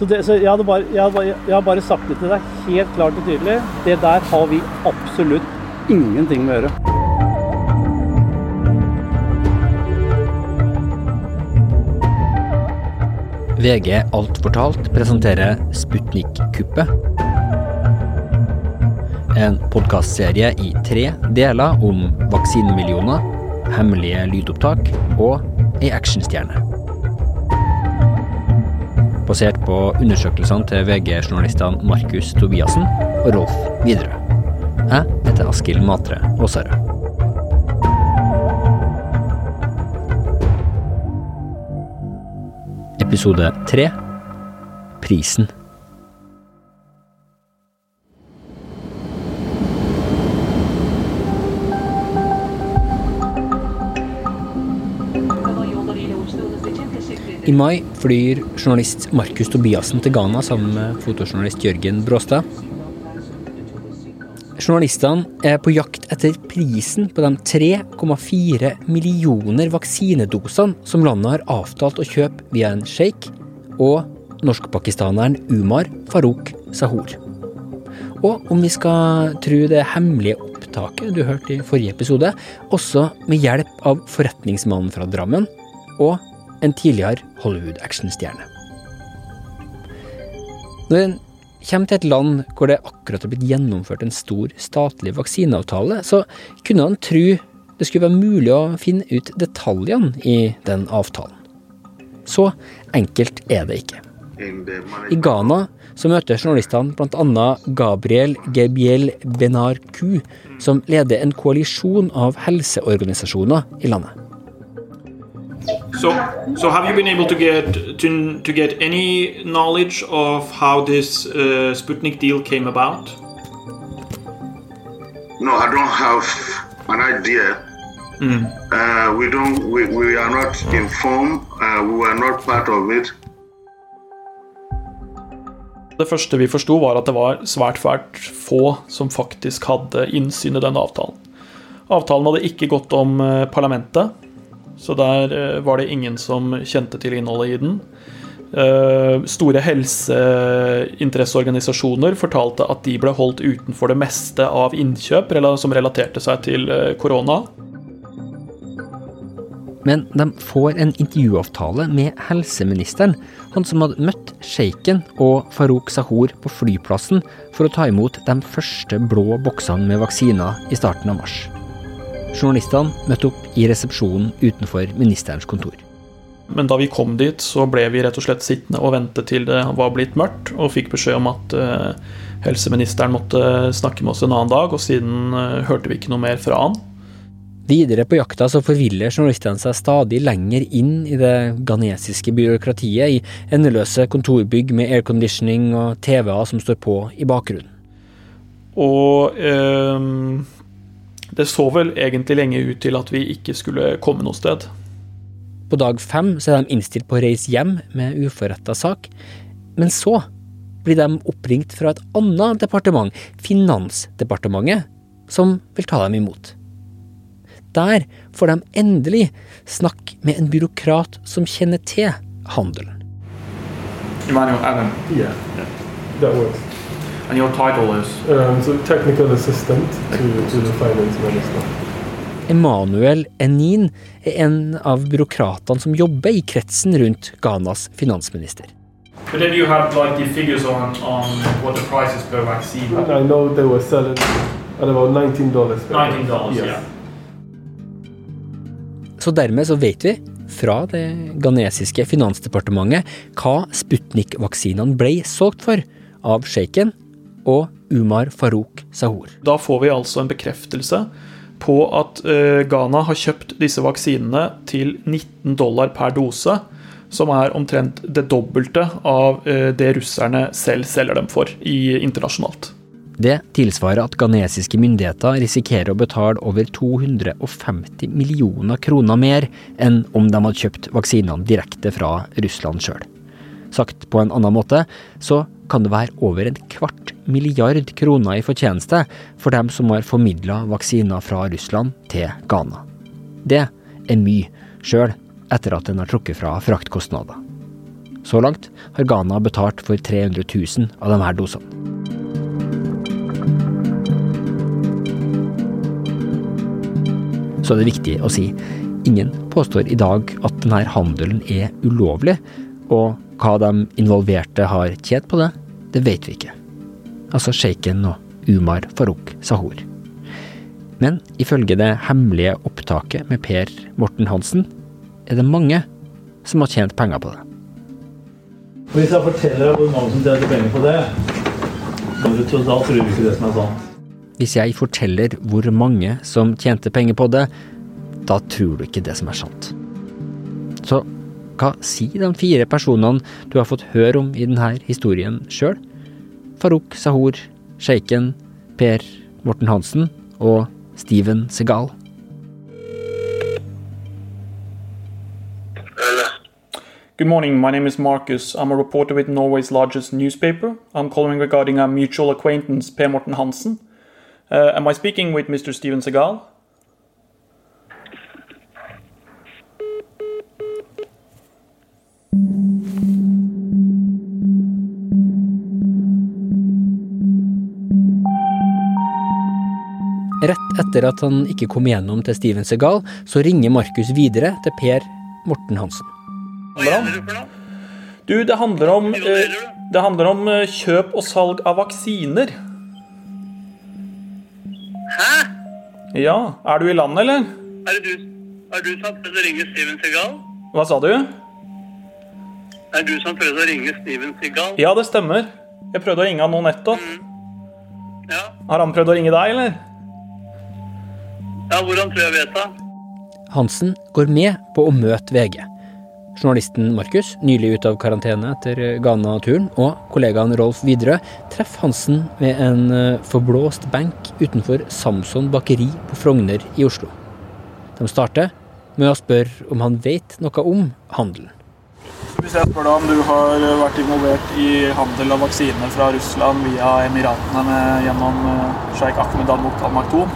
Så, det, så jeg, hadde bare, jeg, hadde bare, jeg har bare sagt det til deg helt klart og tydelig. Det der har vi absolutt ingenting med å gjøre. VG Alt fortalt presenterer Sputnik-kuppet. En podkastserie i tre deler om vaksinemillioner, hemmelige lydopptak og ei actionstjerne. Basert på undersøkelsene til VG-journalistene Markus Tobiassen og Rolf Widerøe. Jeg heter Askild Matre Aasarød. Episode tre Prisen. I mai flyr journalist Markus Tobiassen til Ghana sammen med fotojournalist Jørgen Bråstad. Journalistene er på jakt etter prisen på de 3,4 millioner vaksinedosene som landet har avtalt å kjøpe via en sjeik, og norskpakistaneren Umar Farouk Sahur. Og om vi skal tro det hemmelige opptaket du hørte i forrige episode, også med hjelp av forretningsmannen fra Drammen og en tidligere Hollywood-actionstjerne. Når en kommer til et land hvor det akkurat har blitt gjennomført en stor statlig vaksineavtale, så kunne han tro det skulle være mulig å finne ut detaljene i den avtalen. Så enkelt er det ikke. I Ghana så møter journalistene bl.a. Gabriel Gebiel Benar Ku, som leder en koalisjon av helseorganisasjoner i landet. So, so have you been able to get to, to get any knowledge of how this uh, Sputnik deal came about? No, I don't have an idea. Uh, we don't. We, we are not informed. Uh, we were not part of it. Det første vi forsto, var at det var svært svært få som faktisk hadde innsyn i denne avtalen. Avtalen hadde ikke gått om eh, parlamentet, så der eh, var det ingen som kjente til innholdet i den. Eh, Store helseinteresseorganisasjoner fortalte at de ble holdt utenfor det meste av innkjøp som relaterte seg til eh, korona. Men de får en intervjuavtale med helseministeren, han som hadde møtt sjeiken og Farouk Sahor på flyplassen for å ta imot de første blå boksene med vaksiner i starten av mars. Journalistene møtte opp i resepsjonen utenfor ministerens kontor. Men da vi kom dit, så ble vi rett og slett sittende og vente til det var blitt mørkt, og fikk beskjed om at eh, helseministeren måtte snakke med oss en annen dag, og siden eh, hørte vi ikke noe mer fra han. Videre på jakta så forviller journalistene seg stadig lenger inn i det ghanesiske byråkratiet, i endeløse kontorbygg med airconditioning og TV-er som står på i bakgrunnen. Og eh, det så vel egentlig lenge ut til at vi ikke skulle komme noe sted. På dag fem så er de innstilt på å reise hjem med uforretta sak, men så blir de oppringt fra et annet departement, Finansdepartementet, som vil ta dem imot. Der får de endelig snakke med en byråkrat som kjenner til handelen. Emmanuel Allen, Yeah, that works. And your title is Um, so technical assistant to, to the finance minister. Emanuel Enin er en av byråkratene som jobber i kretsen rundt Ghanas finansminister. But then you have like the figures on, on what the prices per vaccine And I know they were selling at about nineteen dollars. $19, yeah. Så dermed så vet vi, fra det ghanesiske finansdepartementet, hva Sputnik-vaksinene ble solgt for av sjeiken og Umar Farouk Sahur. Da får vi altså en bekreftelse på at eh, Ghana har kjøpt disse vaksinene til 19 dollar per dose, som er omtrent det dobbelte av eh, det russerne selv selger dem for i, internasjonalt. Det tilsvarer at ghanesiske myndigheter risikerer å betale over 250 millioner kroner mer enn om de hadde kjøpt vaksinene direkte fra Russland sjøl. Sagt på en annen måte, så kan det være over en kvart milliard kroner i fortjeneste for dem som har formidla vaksiner fra Russland til Ghana. Det er mye, sjøl etter at en har trukket fra fraktkostnader. Så langt har Ghana betalt for 300 000 av her dosene. Så er det viktig å si ingen påstår i dag at denne handelen er ulovlig, og hva de involverte har tjent på det, det vet vi ikke. Altså sjeiken og Umar Farouk Sahor. Men ifølge det hemmelige opptaket med Per Morten Hansen, er det mange som har tjent penger på det. Hvis jeg forteller deg hvor mange som tjener penger på det, da tror du ikke det som er sant. Hvis jeg forteller hvor mange som tjente penger på det, da tror du ikke det som er sant. Så hva sier de fire personene du har fått høre om i denne historien sjøl? Farouk Sahor, sjeiken, Per Morten Hansen og Steven Segal. Good morning. My name is Marcus. I'm a reporter with Norway's largest newspaper. I'm calling regarding a mutual acquaintance, Per Morten Hansen. Uh, am I speaking with Mr. Steven Segal? Etter at han ikke kom igjennom til Steven Segal, så ringer Markus videre til Per Morten Hansen. Du, det handler om, eh, det handler om eh, kjøp og salg av vaksiner. Hæ? Ja, er du i landet, eller? Er det du, er du som prøvde å ringe Steven Segal? Hva sa du? Er du som prøvde å ringe Steven Segal? Ja, det stemmer. Jeg prøvde å ringe han nå nettopp. Ja. Har han prøvd å ringe deg, eller? Ja, hvordan tror jeg vet det? Hansen går med på å møte VG. Journalisten Markus, nylig ute av karantene etter Ghana-turen, og kollegaen Rolf Widerøe treffer Hansen ved en eh, forblåst benk utenfor Samson bakeri på Frogner i Oslo. De starter med å spørre om han vet noe om handelen. Hvis jeg spør deg om du har vært involvert i handel av vaksiner fra Russland via Emiratene med, gjennom eh, sjeik Ahmed al-Mut al-Maktoum,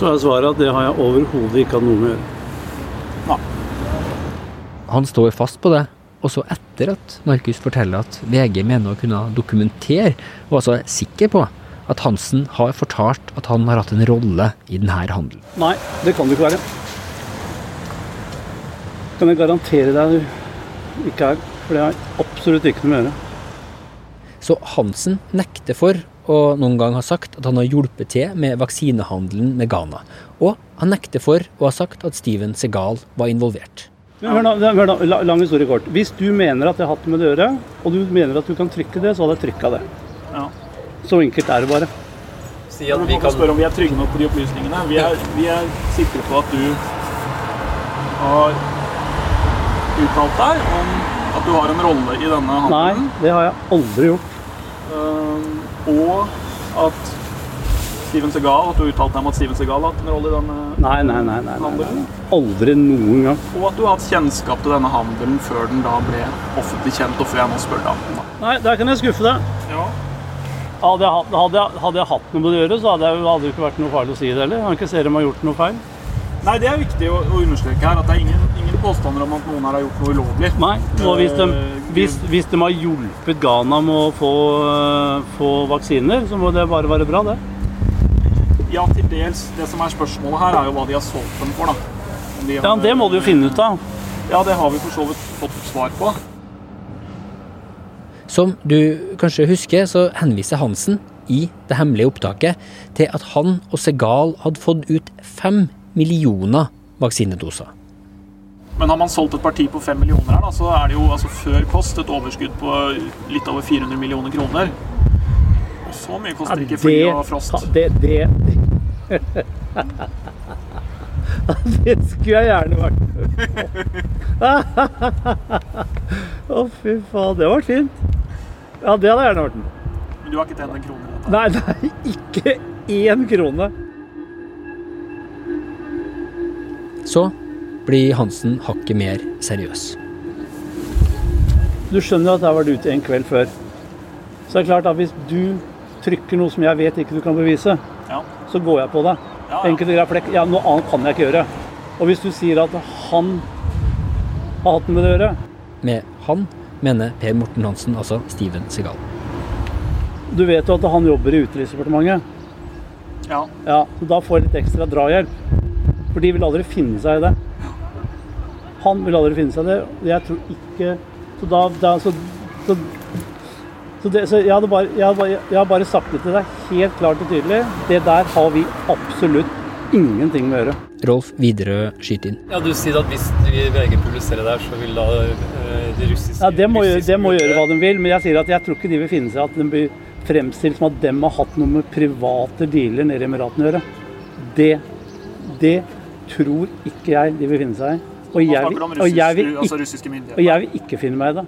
Så er svaret at det har jeg overhodet ikke hatt noe med å gjøre. Nei. Han står fast på det, også etter at Markus forteller at VG mener å kunne dokumentere, og altså er sikker på, at Hansen har fortalt at han har hatt en rolle i denne handelen. Nei, det kan det ikke være. Kan jeg garantere deg du ikke er. For det har absolutt ikke noe med å gjøre. Så Hansen nekter for å noen gang har sagt at han har hjulpet til med vaksinehandelen med Ghana. Og han nekter for å ha sagt at Steven Segal var involvert. Men hør nå, hør nå, lang historie kort. Hvis du mener at jeg har hatt med det å gjøre, og du mener at du kan trykke det, så hadde jeg trykka det. Ja. Så enkelt er det bare. Si at vi kan spørre om vi er trygge nok på de opplysningene. Vi er, vi er sikre på at du har uttalt deg om at du har en rolle i denne handelen. Nei, det har jeg aldri gjort. eh, og at Steven Segal, at du uttalte deg om at Steven Segal har hatt en rolle i denne Nei, nei, nei. nei, nei, handelen. Aldri noen gang. Og at du har hatt kjennskap til denne handelen før den da ble offentlig kjent, og før jeg nå spør deg om den. da. Nei, der kan jeg skuffe deg. Ja. Hadde jeg, hadde, jeg, hadde jeg hatt noe med det å gjøre, så hadde jeg aldri ikke vært noe farlig å si det heller. Jeg kan ikke se om jeg har gjort noe feil. Nei, det er viktig å, å understreke her, at det er ingen, påstander om at noen her har gjort noe ulovlig. Nei, og hvis de, Eh, hvis, hvis de har hjulpet Ghana med å få, øh, få vaksiner, så må det bare være bra, det. Ja, til dels. Det som er spørsmålet her, er jo hva de har solgt dem for, da. De har, Ja, Det må du jo finne ut av. Ja, det har vi for så vidt fått svar på. Som du kanskje husker, så henviser Hansen i det hemmelige opptaket til at han og Segal hadde fått ut fem millioner vaksinedoser. Men har man solgt et parti på 5 millioner her, da, så er det jo altså, før kost et overskudd på litt over 400 millioner kroner. Og så mye koster ikke fly og frost. det, det, det. det skulle jeg gjerne vært Å, fy faen. Det var fint. Ja, det hadde jeg gjerne vært med. Men du har ikke tjent en krone dette. Nei, nei, ikke én krone. Så blir Hansen hakket mer seriøs. Du skjønner at jeg har vært ute en kveld før. Så det er klart at hvis du trykker noe som jeg vet ikke du kan bevise, Ja. så går jeg på det. Ja, ja. Enkelt og greit flekk. Ja, noe annet kan jeg ikke gjøre. Og hvis du sier at han har hatt med det å gjøre, Med han mener Per Morten Hansen, altså Steven Segal. Du vet jo at han jobber i Utenriksdepartementet. Ja. Ja, så da får jeg litt ekstra drahjelp. For de vil aldri finne seg i det. Han vil aldri finne seg det. Jeg tror ikke Så da, da så, så, så, det, så jeg, hadde bare, jeg, hadde bare, jeg har bare sagt det til deg helt klart og tydelig. Det der har vi absolutt ingenting med å gjøre. Rolf Widerøe skyter inn. Ja, Du sier at hvis VG publiserer der, så vil da det de russiske Ja, det må, gjøre, russiske det må gjøre hva de vil, men jeg sier at jeg tror ikke de vil finne seg at den blir fremstilt som at de har hatt noe med private dealer nede i Emiratene å gjøre. Det, det tror ikke jeg de vil finne seg i. Og jeg, vil, og, jeg vil ikke, og jeg vil ikke finne meg i det.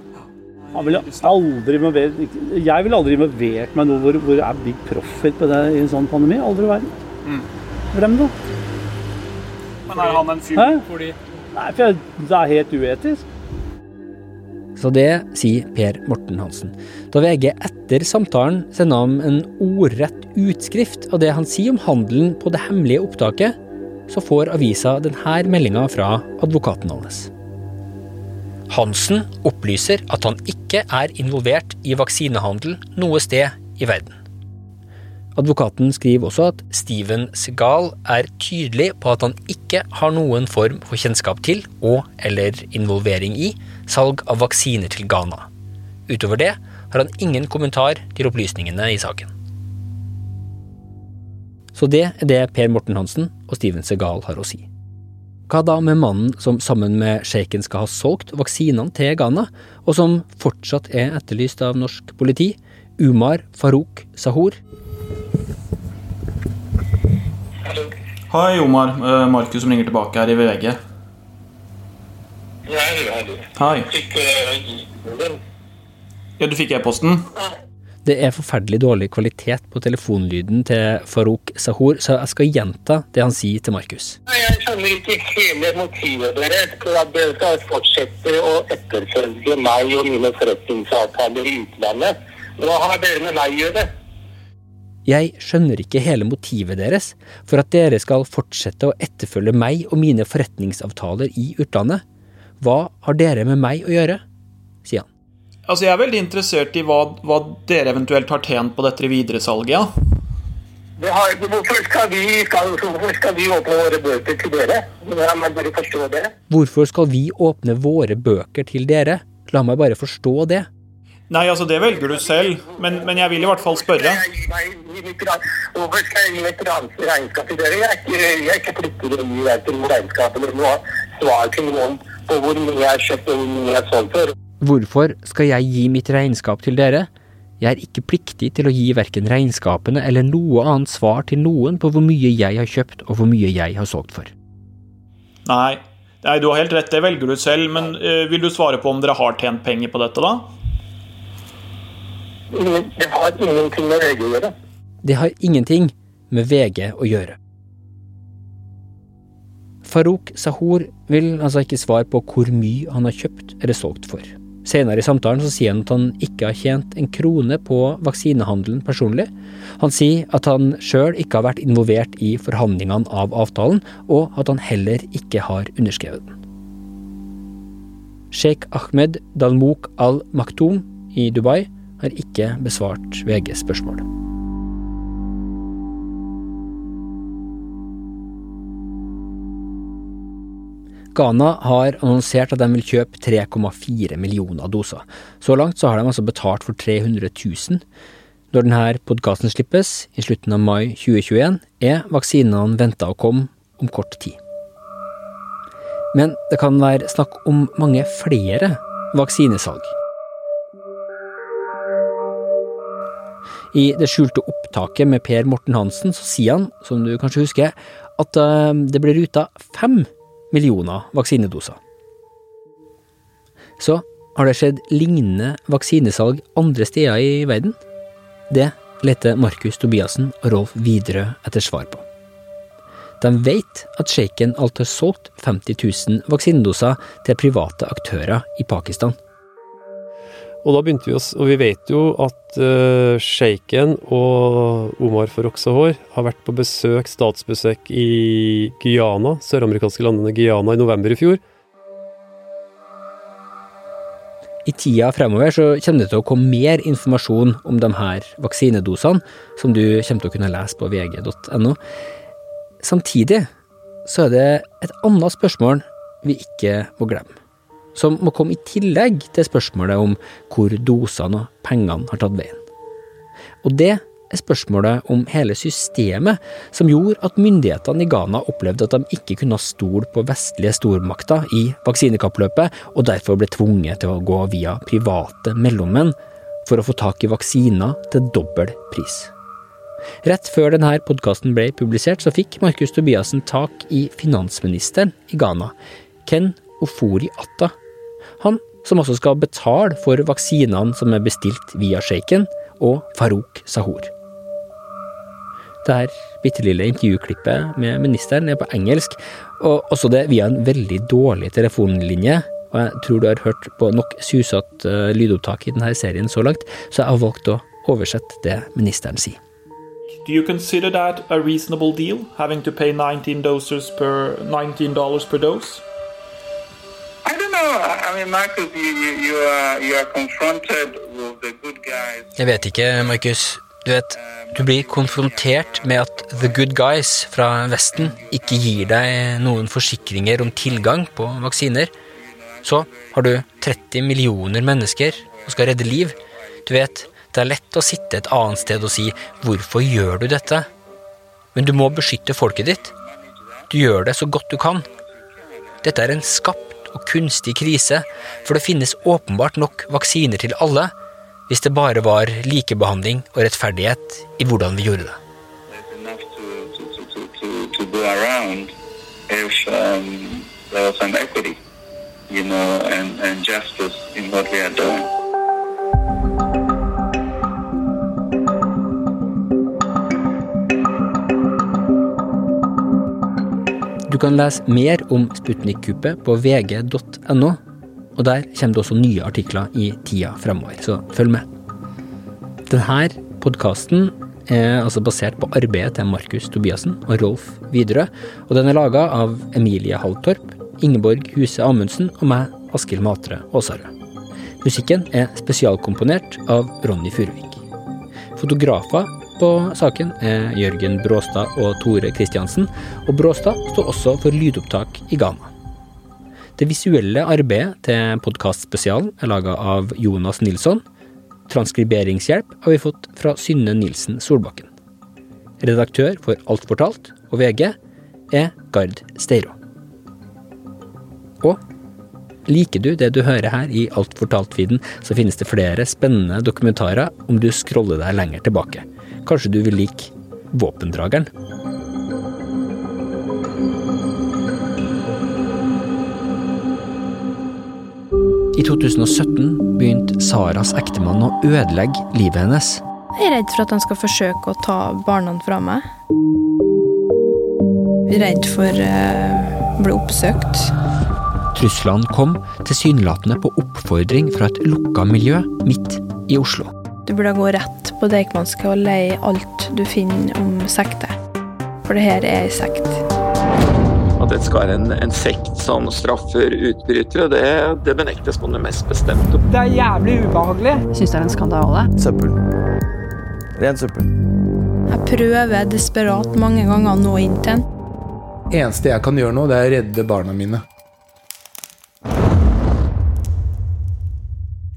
Han ville aldri involvert, jeg ville aldri involvert meg i noe hvor, hvor er big profit på det i en sånn pandemi. Aldri i verden. Glem det. Men er han en fyr Hæ? Fordi Nei, for jeg, det er helt uetisk. Så det sier Per Morten Hansen. Da VG etter samtalen sender ham en ordrett utskrift av det han sier om handelen på det hemmelige opptaket, så får avisa denne meldinga fra advokaten hans. Hansen opplyser at han ikke er involvert i vaksinehandel noe sted i verden. Advokaten skriver også at Steven Segal er tydelig på at han ikke har noen form for kjennskap til og eller involvering i salg av vaksiner til Ghana. Utover det har han ingen kommentar til opplysningene i saken. Så det er det Per Morten Hansen og Steven Segal har å si. Hva da med mannen som sammen med sjeiken skal ha solgt vaksinene til Ghana, og som fortsatt er etterlyst av norsk politi? Umar Farouk Sahur? Hei, Omar. Eh, Markus som ringer tilbake her i VG. Ja, hei du. Hei. Fikk eh. Ja, du fikk e-posten? Det er forferdelig dårlig kvalitet på telefonlyden til Farouk Sahur, så jeg skal gjenta det han sier til Markus. Jeg skjønner ikke hele motivet deres for at dere skal fortsette å etterfølge meg og mine forretningsavtaler i utlandet. Hva har dere med meg å gjøre? Jeg skjønner ikke hele motivet deres for at dere skal fortsette å etterfølge meg og mine forretningsavtaler i utlandet. Hva har dere med meg å gjøre? sier han. Altså, Jeg er veldig interessert i hva, hva dere eventuelt har tjent på dette videresalget. Ja. Det har, hvorfor, skal vi, skal, hvorfor skal vi åpne våre bøker til dere? La meg bare forstå det. Hvorfor skal vi åpne våre bøker til dere? La meg bare forstå det. Nei, altså, det velger du selv, men, men jeg vil i hvert fall spørre. Hvorfor skal jeg gi et rans- regnskap til dere? Jeg er ikke, jeg er ikke pliktig til å gi verken regnskap eller noe svar til noen på hvor mye jeg har kjøpt og hvor mye jeg har solgt for. Hvorfor skal jeg gi mitt regnskap til dere? Jeg er ikke pliktig til å gi verken regnskapene eller noe annet svar til noen på hvor mye jeg har kjøpt og hvor mye jeg har solgt for. Nei, nei du har helt rett, det velger du selv, men uh, vil du svare på om dere har tjent penger på dette, da? Det har ingenting med VG å gjøre. Det har ingenting med VG å gjøre. Farouk Sahor vil altså ikke svare på hvor mye han har kjøpt eller solgt for. Senere i samtalen så sier han at han ikke har tjent en krone på vaksinehandelen personlig. Han sier at han sjøl ikke har vært involvert i forhandlingene av avtalen, og at han heller ikke har underskrevet den. Sheikh Ahmed Dalmouk Al Maktoum i Dubai har ikke besvart VGs spørsmål. Ghana har annonsert at de vil kjøpe 3,4 millioner doser. Så langt så har de altså betalt for 300 000. Når denne podkasten slippes, i slutten av mai 2021, er vaksinene venta å komme om kort tid. Men det kan være snakk om mange flere vaksinesalg. I det skjulte opptaket med Per Morten Hansen så sier han, som du kanskje husker, at eh, det blir ruta fem millioner vaksinedoser. Så har det skjedd lignende vaksinesalg andre steder i verden? Det leter Markus Tobiassen og Rolf Widerøe etter svar på. De vet at sjeiken alt har solgt 50 000 vaksinedoser til private aktører i Pakistan. Og da begynte vi oss, og vi vet jo at uh, sjeiken og Omar Farouk Sahor har vært på besøk, statsbesøk i Guyana, søramerikanske landene Guyana, i november i fjor. I tida fremover så kommer det til å komme mer informasjon om de her vaksinedosene, som du kommer til å kunne lese på vg.no. Samtidig så er det et annet spørsmål vi ikke må glemme, som må komme i tillegg til spørsmålet om hvor dosene og pengene har tatt veien. Og det er spørsmålet om hele systemet som gjorde at myndighetene i Ghana opplevde at de ikke kunne stole på vestlige stormakter i vaksinekappløpet, og derfor ble tvunget til å gå via private mellommenn for å få tak i vaksiner til dobbel pris. Rett før denne podkasten ble publisert, så fikk Markus Tobiassen tak i finansministeren i Ghana, Ken Ofori Atta. Han som også skal betale for vaksinene som er bestilt via sjeiken, og Farouk Sahur. Dette bitte lille intervjuklippet med ministeren er på engelsk, og også det via en veldig dårlig telefonlinje. Og jeg tror du har hørt på nok susete uh, lydopptak i denne serien så langt, så jeg har valgt å oversette det ministeren sier. Do you consider that a reasonable deal, having to pay 19 doses per 19 dollars per dose? I don't know. I mean, Marcus, you, you, you, are, you are confronted with the good guys. Jeg vet ikke, Markus. Du vet, du blir konfrontert med at the good guys fra Vesten ikke gir deg noen forsikringer om tilgang på vaksiner. Så har du 30 millioner mennesker og skal redde liv. Du vet, det er lett å sitte et annet sted og si 'hvorfor gjør du dette'? Men du må beskytte folket ditt. Du gjør det så godt du kan. Dette er en skapt og kunstig krise, for det finnes åpenbart nok vaksiner til alle hvis det bare var likebehandling og rettferdighet i hvordan vi gjorde det. Um, there was an equity, you know, and, and justice in what we are doing. Du kan lese mer om Sputnik-kuppet på vg.no, og der kommer det også nye artikler i tida fremover, så følg med. Denne podkasten er altså basert på arbeidet til Markus Tobiassen og Rolf Widerøe, og den er laga av Emilie Halltorp, Ingeborg Huse Amundsen og meg, Askild Matre Aasarød. Musikken er spesialkomponert av Ronny Furuvik. Fotografer på saken er Jørgen Bråstad og Tore Kristiansen, og Bråstad står også for lydopptak i Ghana. Det visuelle arbeidet til podkastspesialen er laga av Jonas Nilsson. Transkriberingshjelp har vi fått fra Synne Nilsen Solbakken. Redaktør for Alt fortalt og VG er Gard Steiro. Og liker du det du hører her i Alt fortalt-feeden, så finnes det flere spennende dokumentarer om du scroller deg lenger tilbake. Kanskje du vil like Våpendrageren? I 2017 begynte Saras ektemann å ødelegge livet hennes. Jeg er redd for at han skal forsøke å ta barna fra meg. Jeg er redd for uh, å bli oppsøkt. Truslene kom tilsynelatende på oppfordring fra et lukka miljø midt i Oslo. Du burde gå rett på Deichmanske og leie alt du finner om sekter. For det her er ei sekt. At det skal være en, en sekt som straffer utbrytere, det, det benektes på det mest bestemte. Det er jævlig ubehagelig. Jeg syns det er en skandale. Søppel. Ren søppel. Jeg prøver desperat mange ganger å nå inn til den. Eneste jeg kan gjøre nå, det er å redde barna mine.